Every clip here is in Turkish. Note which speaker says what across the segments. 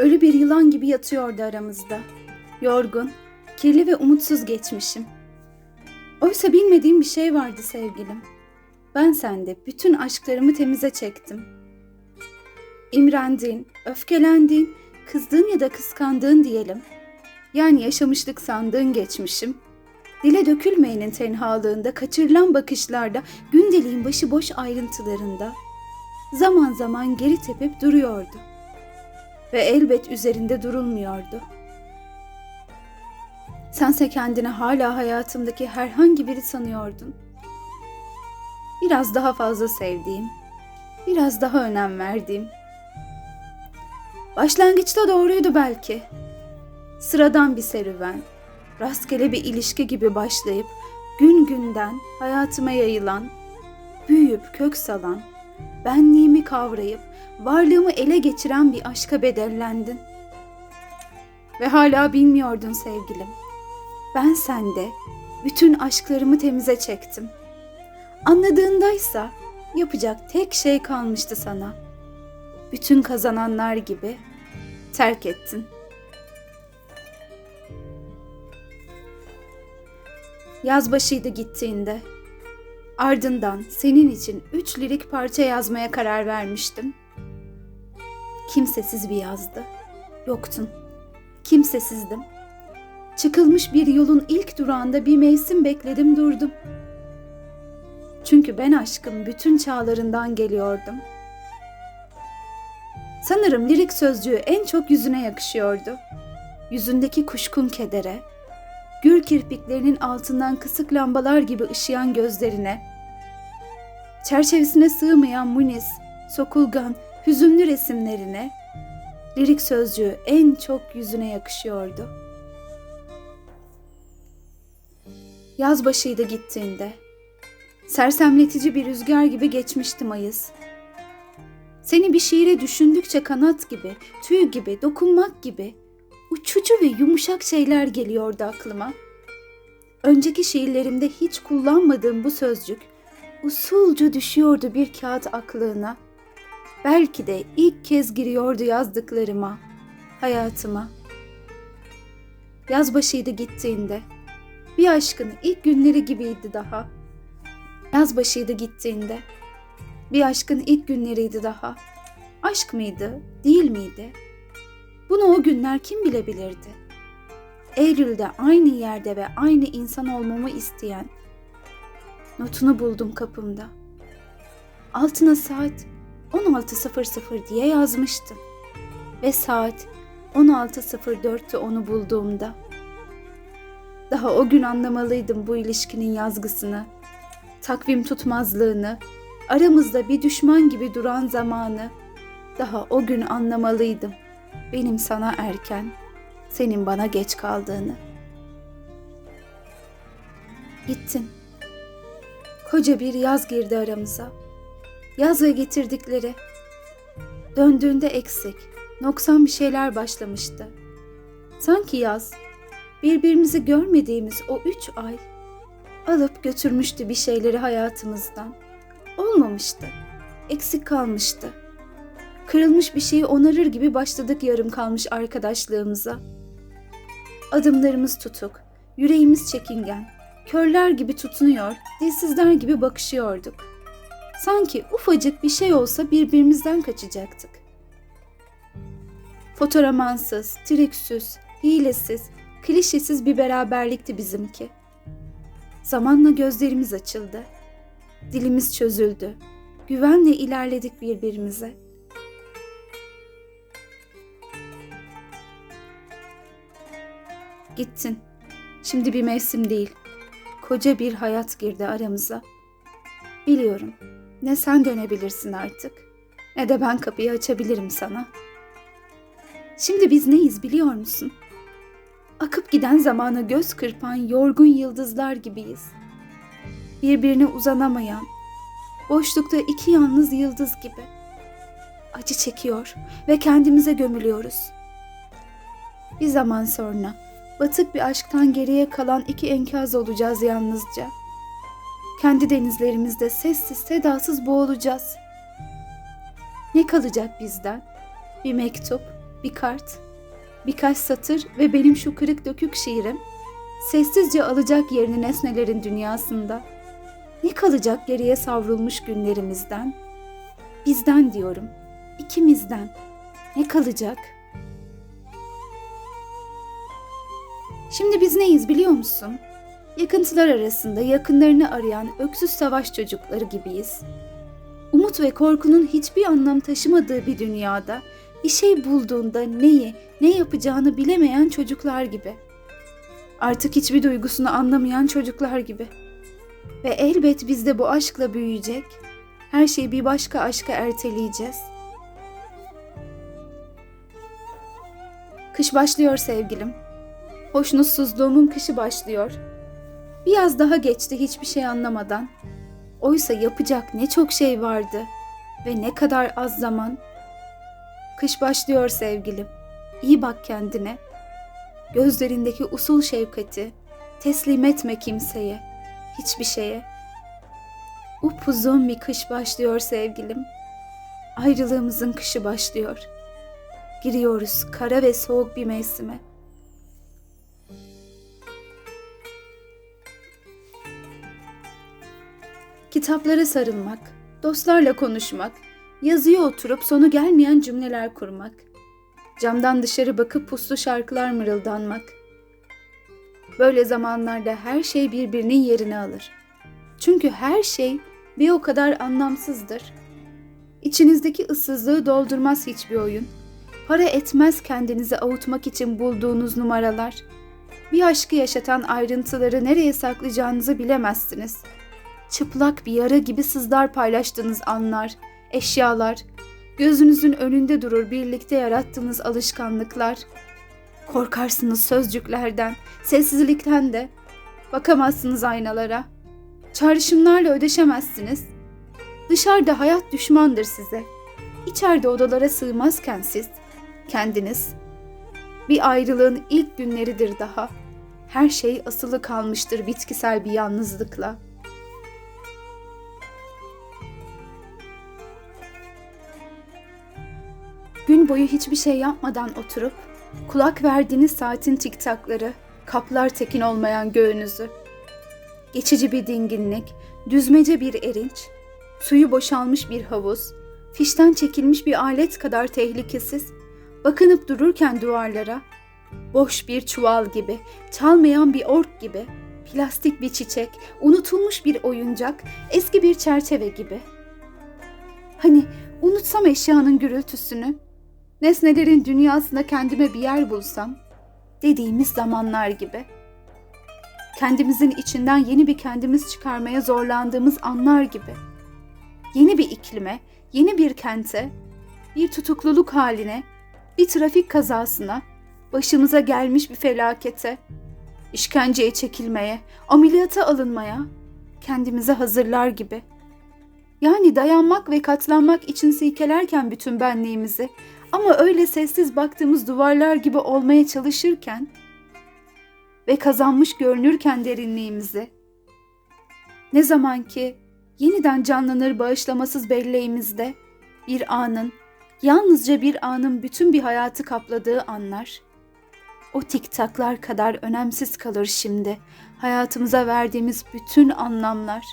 Speaker 1: Ölü bir yılan gibi yatıyordu aramızda. Yorgun, kirli ve umutsuz geçmişim. Oysa bilmediğim bir şey vardı sevgilim. Ben sende bütün aşklarımı temize çektim. İmrendiğin, öfkelendiğin, kızdığın ya da kıskandığın diyelim. Yani yaşamışlık sandığın geçmişim. Dile dökülmeyenin tenhalığında, kaçırılan bakışlarda, gündeliğin başıboş ayrıntılarında zaman zaman geri tepip duruyordu. Ve elbet üzerinde durulmuyordu. Sense kendini hala hayatımdaki herhangi biri sanıyordun. Biraz daha fazla sevdiğim, biraz daha önem verdiğim. Başlangıçta doğruydu belki. Sıradan bir serüven, rastgele bir ilişki gibi başlayıp gün günden hayatıma yayılan, büyüyüp kök salan, benliğimi kavrayıp varlığımı ele geçiren bir aşka bedellendin. Ve hala bilmiyordun sevgilim. Ben sende bütün aşklarımı temize çektim. Anladığındaysa yapacak tek şey kalmıştı sana. Bütün kazananlar gibi terk ettin. Yaz başıydı gittiğinde. Ardından senin için üç lirik parça yazmaya karar vermiştim. Kimsesiz bir yazdı. Yoktun. Kimsesizdim. Çıkılmış bir yolun ilk durağında bir mevsim bekledim durdum. Çünkü ben aşkın bütün çağlarından geliyordum. Sanırım lirik sözcüğü en çok yüzüne yakışıyordu. Yüzündeki kuşkun kedere, gür kirpiklerinin altından kısık lambalar gibi ışıyan gözlerine, çerçevesine sığmayan munis, sokulgan, hüzünlü resimlerine, lirik sözcüğü en çok yüzüne yakışıyordu. Yaz başıydı gittiğinde. Sersemletici bir rüzgar gibi geçmişti Mayıs. Seni bir şiire düşündükçe kanat gibi, tüy gibi, dokunmak gibi uçucu ve yumuşak şeyler geliyordu aklıma. Önceki şiirlerimde hiç kullanmadığım bu sözcük usulca düşüyordu bir kağıt aklığına. Belki de ilk kez giriyordu yazdıklarıma, hayatıma. Yaz başıydı gittiğinde. Bir aşkın ilk günleri gibiydi daha. Yaz başıydı gittiğinde. Bir aşkın ilk günleriydi daha. Aşk mıydı, değil miydi? Bunu o günler kim bilebilirdi? Eylül'de aynı yerde ve aynı insan olmamı isteyen notunu buldum kapımda. Altına saat 16.00 diye yazmıştı. Ve saat 16.04'tü onu bulduğumda. Daha o gün anlamalıydım bu ilişkinin yazgısını, takvim tutmazlığını, aramızda bir düşman gibi duran zamanı. Daha o gün anlamalıydım benim sana erken, senin bana geç kaldığını. Gittin. Koca bir yaz girdi aramıza. Yaz ve getirdikleri. Döndüğünde eksik, noksan bir şeyler başlamıştı. Sanki yaz, birbirimizi görmediğimiz o üç ay alıp götürmüştü bir şeyleri hayatımızdan. Olmamıştı, eksik kalmıştı. Kırılmış bir şeyi onarır gibi başladık yarım kalmış arkadaşlığımıza. Adımlarımız tutuk, yüreğimiz çekingen, körler gibi tutunuyor, dilsizler gibi bakışıyorduk. Sanki ufacık bir şey olsa birbirimizden kaçacaktık. Fotoramansız, triksüz, hilesiz, klişesiz bir beraberlikti bizimki. Zamanla gözlerimiz açıldı. Dilimiz çözüldü. Güvenle ilerledik birbirimize. Gittin. Şimdi bir mevsim değil. Koca bir hayat girdi aramıza. Biliyorum. Ne sen dönebilirsin artık, ne de ben kapıyı açabilirim sana. Şimdi biz neyiz biliyor musun? Akıp giden zamana göz kırpan yorgun yıldızlar gibiyiz. Birbirine uzanamayan, boşlukta iki yalnız yıldız gibi. Acı çekiyor ve kendimize gömülüyoruz. Bir zaman sonra batık bir aşktan geriye kalan iki enkaz olacağız yalnızca. Kendi denizlerimizde sessiz sedasız boğulacağız. Ne kalacak bizden? Bir mektup, bir kart, birkaç satır ve benim şu kırık dökük şiirim sessizce alacak yerini nesnelerin dünyasında. Ne kalacak geriye savrulmuş günlerimizden? Bizden diyorum, ikimizden. Ne kalacak? Şimdi biz neyiz biliyor musun? Yakıntılar arasında yakınlarını arayan öksüz savaş çocukları gibiyiz. Umut ve korkunun hiçbir anlam taşımadığı bir dünyada bir şey bulduğunda neyi, ne yapacağını bilemeyen çocuklar gibi. Artık hiçbir duygusunu anlamayan çocuklar gibi. Ve elbet biz de bu aşkla büyüyecek, her şeyi bir başka aşka erteleyeceğiz. Kış başlıyor sevgilim. Hoşnutsuzluğumun kışı başlıyor. Bir yaz daha geçti hiçbir şey anlamadan. Oysa yapacak ne çok şey vardı ve ne kadar az zaman. Kış başlıyor sevgilim. İyi bak kendine. Gözlerindeki usul şefkati teslim etme kimseye, hiçbir şeye. Upuzun bir kış başlıyor sevgilim. Ayrılığımızın kışı başlıyor. Giriyoruz kara ve soğuk bir mevsime. Kitaplara sarılmak, dostlarla konuşmak, yazıya oturup sonu gelmeyen cümleler kurmak, camdan dışarı bakıp puslu şarkılar mırıldanmak. Böyle zamanlarda her şey birbirinin yerini alır. Çünkü her şey bir o kadar anlamsızdır. İçinizdeki ıssızlığı doldurmaz hiçbir oyun. Para etmez kendinizi avutmak için bulduğunuz numaralar. Bir aşkı yaşatan ayrıntıları nereye saklayacağınızı bilemezsiniz. Çıplak bir yara gibi sızlar paylaştığınız anlar, eşyalar, gözünüzün önünde durur birlikte yarattığınız alışkanlıklar. Korkarsınız sözcüklerden, sessizlikten de. Bakamazsınız aynalara. Çağrışımlarla ödeşemezsiniz. Dışarıda hayat düşmandır size. İçeride odalara sığmazken siz, kendiniz. Bir ayrılığın ilk günleridir daha. Her şey asılı kalmıştır bitkisel bir yalnızlıkla. Boyu hiçbir şey yapmadan oturup kulak verdiğiniz saatin tiktakları kaplar tekin olmayan göğünüzü. Geçici bir dinginlik, düzmece bir erinç, suyu boşalmış bir havuz, fişten çekilmiş bir alet kadar tehlikesiz, bakınıp dururken duvarlara, boş bir çuval gibi, çalmayan bir ork gibi, plastik bir çiçek, unutulmuş bir oyuncak, eski bir çerçeve gibi. Hani unutsam eşyanın gürültüsünü, nesnelerin dünyasında kendime bir yer bulsam, dediğimiz zamanlar gibi. Kendimizin içinden yeni bir kendimiz çıkarmaya zorlandığımız anlar gibi. Yeni bir iklime, yeni bir kente, bir tutukluluk haline, bir trafik kazasına, başımıza gelmiş bir felakete, işkenceye çekilmeye, ameliyata alınmaya, kendimize hazırlar gibi. Yani dayanmak ve katlanmak için silkelerken bütün benliğimizi ama öyle sessiz baktığımız duvarlar gibi olmaya çalışırken ve kazanmış görünürken derinliğimizi, ne zaman ki yeniden canlanır bağışlamasız belleğimizde bir anın, yalnızca bir anın bütün bir hayatı kapladığı anlar, o tiktaklar kadar önemsiz kalır şimdi hayatımıza verdiğimiz bütün anlamlar.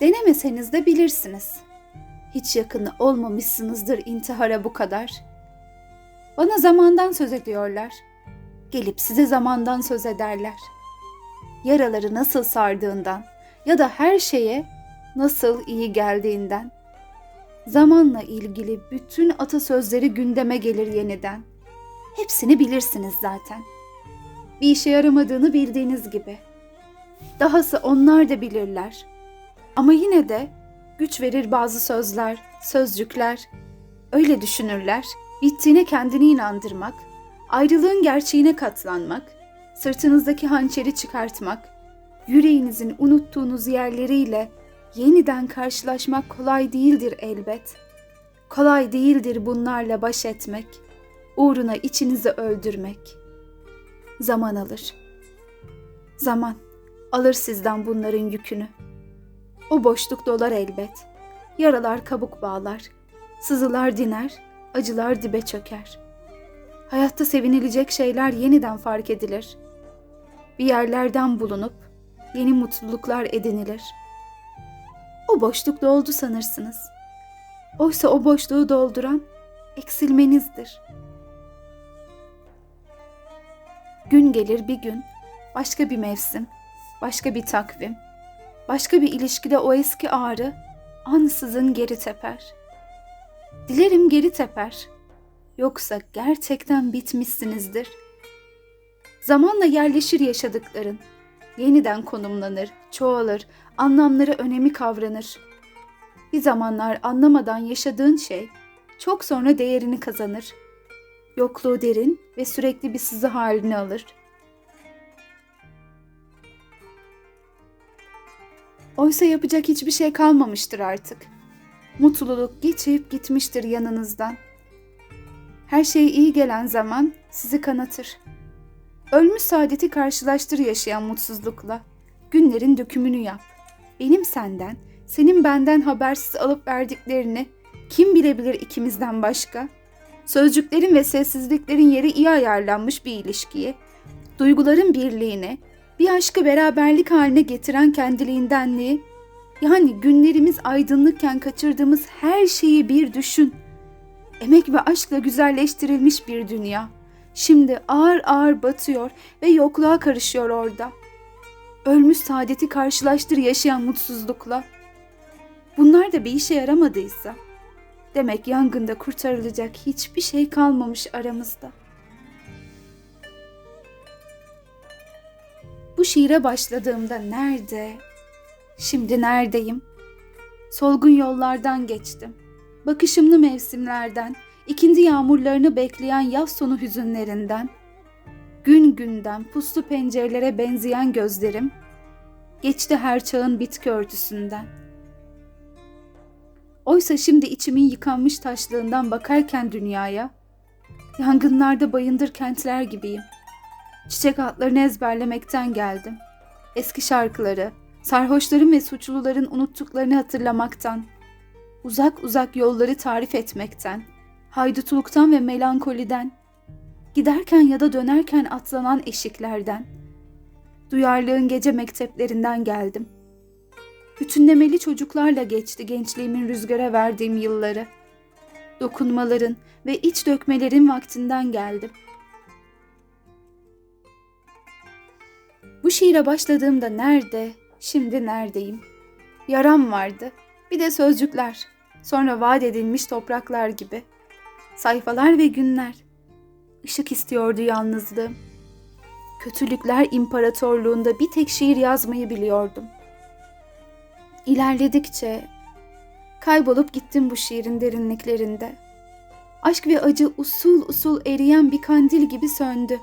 Speaker 1: Denemeseniz de bilirsiniz.'' Hiç yakını olmamışsınızdır intihara bu kadar. Bana zamandan söz ediyorlar. Gelip size zamandan söz ederler. Yaraları nasıl sardığından ya da her şeye nasıl iyi geldiğinden. Zamanla ilgili bütün atasözleri gündeme gelir yeniden. Hepsini bilirsiniz zaten. Bir işe yaramadığını bildiğiniz gibi. Dahası onlar da bilirler. Ama yine de güç verir bazı sözler, sözcükler. Öyle düşünürler. Bittiğine kendini inandırmak, ayrılığın gerçeğine katlanmak, sırtınızdaki hançeri çıkartmak, yüreğinizin unuttuğunuz yerleriyle yeniden karşılaşmak kolay değildir elbet. Kolay değildir bunlarla baş etmek, uğruna içinizi öldürmek. Zaman alır. Zaman alır sizden bunların yükünü.'' O boşluk dolar elbet. Yaralar kabuk bağlar. Sızılar diner. acılar dibe çöker. Hayatta sevinilecek şeyler yeniden fark edilir. Bir yerlerden bulunup yeni mutluluklar edinilir. O boşluk doldu sanırsınız. Oysa o boşluğu dolduran eksilmenizdir. Gün gelir bir gün, başka bir mevsim, başka bir takvim, başka bir ilişkide o eski ağrı ansızın geri teper. Dilerim geri teper. Yoksa gerçekten bitmişsinizdir. Zamanla yerleşir yaşadıkların. Yeniden konumlanır, çoğalır, anlamları önemi kavranır. Bir zamanlar anlamadan yaşadığın şey çok sonra değerini kazanır. Yokluğu derin ve sürekli bir sızı halini alır. Oysa yapacak hiçbir şey kalmamıştır artık. Mutluluk geçip gitmiştir yanınızdan. Her şey iyi gelen zaman sizi kanatır. Ölmüş saadeti karşılaştır yaşayan mutsuzlukla. Günlerin dökümünü yap. Benim senden, senin benden habersiz alıp verdiklerini kim bilebilir ikimizden başka? Sözcüklerin ve sessizliklerin yeri iyi ayarlanmış bir ilişkiyi, duyguların birliğini, bir aşkı beraberlik haline getiren kendiliğindenliği, yani günlerimiz aydınlıkken kaçırdığımız her şeyi bir düşün. Emek ve aşkla güzelleştirilmiş bir dünya. Şimdi ağır ağır batıyor ve yokluğa karışıyor orada. Ölmüş saadeti karşılaştır yaşayan mutsuzlukla. Bunlar da bir işe yaramadıysa, demek yangında kurtarılacak hiçbir şey kalmamış aramızda. Bu şiire başladığımda nerede, şimdi neredeyim? Solgun yollardan geçtim. Bakışımlı mevsimlerden, ikindi yağmurlarını bekleyen yaz sonu hüzünlerinden, gün günden puslu pencerelere benzeyen gözlerim, geçti her çağın bitki örtüsünden. Oysa şimdi içimin yıkanmış taşlığından bakarken dünyaya, yangınlarda bayındır kentler gibiyim. Çiçek adlarını ezberlemekten geldim. Eski şarkıları, sarhoşların ve suçluların unuttuklarını hatırlamaktan, uzak uzak yolları tarif etmekten, haydutuluktan ve melankoliden, giderken ya da dönerken atlanan eşiklerden, duyarlığın gece mekteplerinden geldim. Bütünlemeli çocuklarla geçti gençliğimin rüzgara verdiğim yılları. Dokunmaların ve iç dökmelerin vaktinden geldim. Bu şiire başladığımda nerede, şimdi neredeyim? Yaram vardı, bir de sözcükler, sonra vaat edilmiş topraklar gibi. Sayfalar ve günler. Işık istiyordu yalnızlığım. Kötülükler imparatorluğunda bir tek şiir yazmayı biliyordum. İlerledikçe kaybolup gittim bu şiirin derinliklerinde. Aşk ve acı usul usul eriyen bir kandil gibi söndü.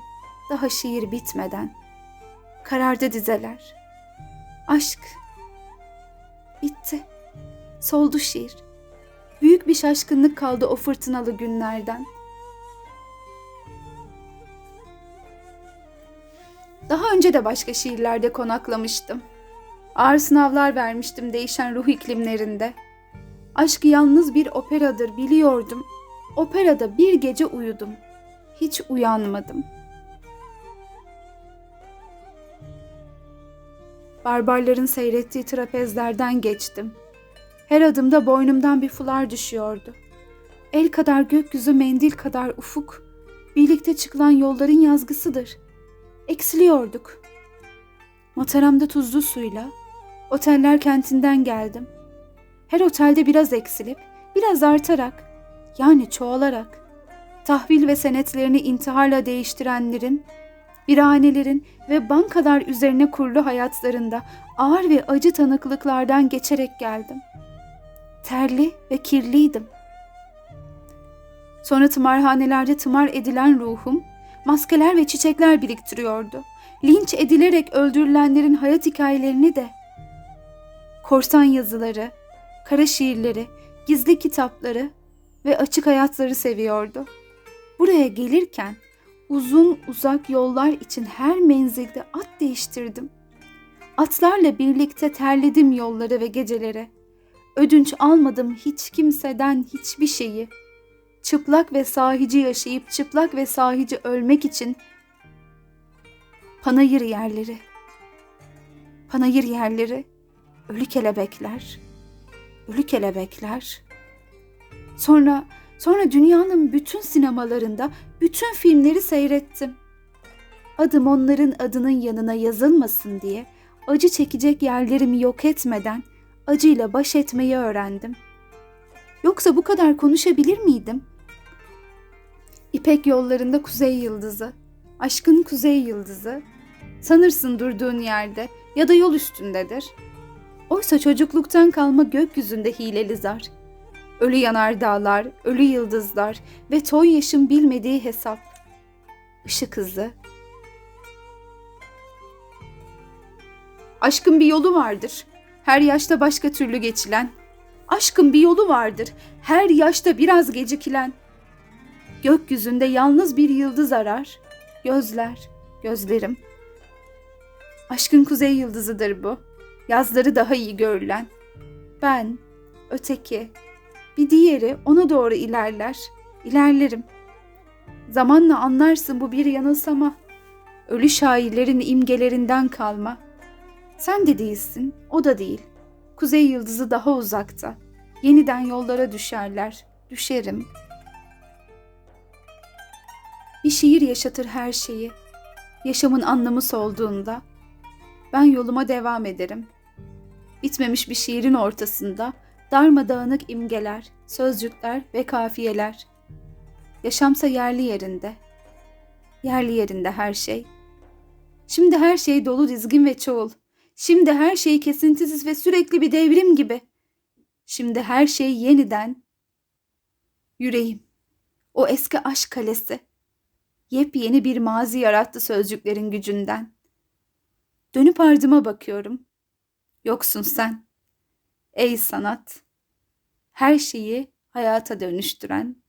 Speaker 1: Daha şiir bitmeden. Karardı dizeler. Aşk bitti. Soldu şiir. Büyük bir şaşkınlık kaldı o fırtınalı günlerden. Daha önce de başka şiirlerde konaklamıştım. Ağır sınavlar vermiştim değişen ruh iklimlerinde. Aşk yalnız bir operadır biliyordum. Operada bir gece uyudum. Hiç uyanmadım. Barbarların seyrettiği trapezlerden geçtim. Her adımda boynumdan bir fular düşüyordu. El kadar gökyüzü mendil kadar ufuk, birlikte çıkılan yolların yazgısıdır. Eksiliyorduk. Mataramda tuzlu suyla, oteller kentinden geldim. Her otelde biraz eksilip, biraz artarak, yani çoğalarak, tahvil ve senetlerini intiharla değiştirenlerin, birhanelerin ve bankalar üzerine kurulu hayatlarında ağır ve acı tanıklıklardan geçerek geldim.'' terli ve kirliydim. Sonra tımarhanelerde tımar edilen ruhum, maskeler ve çiçekler biriktiriyordu. Linç edilerek öldürülenlerin hayat hikayelerini de. Korsan yazıları, kara şiirleri, gizli kitapları ve açık hayatları seviyordu. Buraya gelirken uzun uzak yollar için her menzilde at değiştirdim. Atlarla birlikte terledim yolları ve geceleri.'' Ödünç almadım hiç kimseden hiçbir şeyi. çıplak ve sahici yaşayıp çıplak ve sahici ölmek için panayır yerleri, panayır yerleri, ölü kelebekler, ölü kelebekler. Sonra, sonra dünyanın bütün sinemalarında bütün filmleri seyrettim. Adım onların adının yanına yazılmasın diye acı çekecek yerlerimi yok etmeden acıyla baş etmeyi öğrendim. Yoksa bu kadar konuşabilir miydim? İpek yollarında kuzey yıldızı, aşkın kuzey yıldızı, sanırsın durduğun yerde ya da yol üstündedir. Oysa çocukluktan kalma gökyüzünde hileli zar. Ölü yanardağlar, ölü yıldızlar ve toy yaşın bilmediği hesap. Işık hızı. Aşkın bir yolu vardır. Her yaşta başka türlü geçilen. Aşkın bir yolu vardır. Her yaşta biraz gecikilen. Gökyüzünde yalnız bir yıldız arar. Gözler, gözlerim. Aşkın kuzey yıldızıdır bu. Yazları daha iyi görülen. Ben, öteki, bir diğeri ona doğru ilerler. İlerlerim. Zamanla anlarsın bu bir yanılsama. Ölü şairlerin imgelerinden kalma. Sen de değilsin, o da değil. Kuzey yıldızı daha uzakta. Yeniden yollara düşerler. Düşerim. Bir şiir yaşatır her şeyi. Yaşamın anlamı solduğunda ben yoluma devam ederim. Bitmemiş bir şiirin ortasında darmadağınık imgeler, sözcükler ve kafiyeler. Yaşamsa yerli yerinde. Yerli yerinde her şey. Şimdi her şey dolu dizgin ve çoğul. Şimdi her şey kesintisiz ve sürekli bir devrim gibi. Şimdi her şey yeniden. Yüreğim, o eski aşk kalesi. Yepyeni bir mazi yarattı sözcüklerin gücünden. Dönüp ardıma bakıyorum. Yoksun sen. Ey sanat. Her şeyi hayata dönüştüren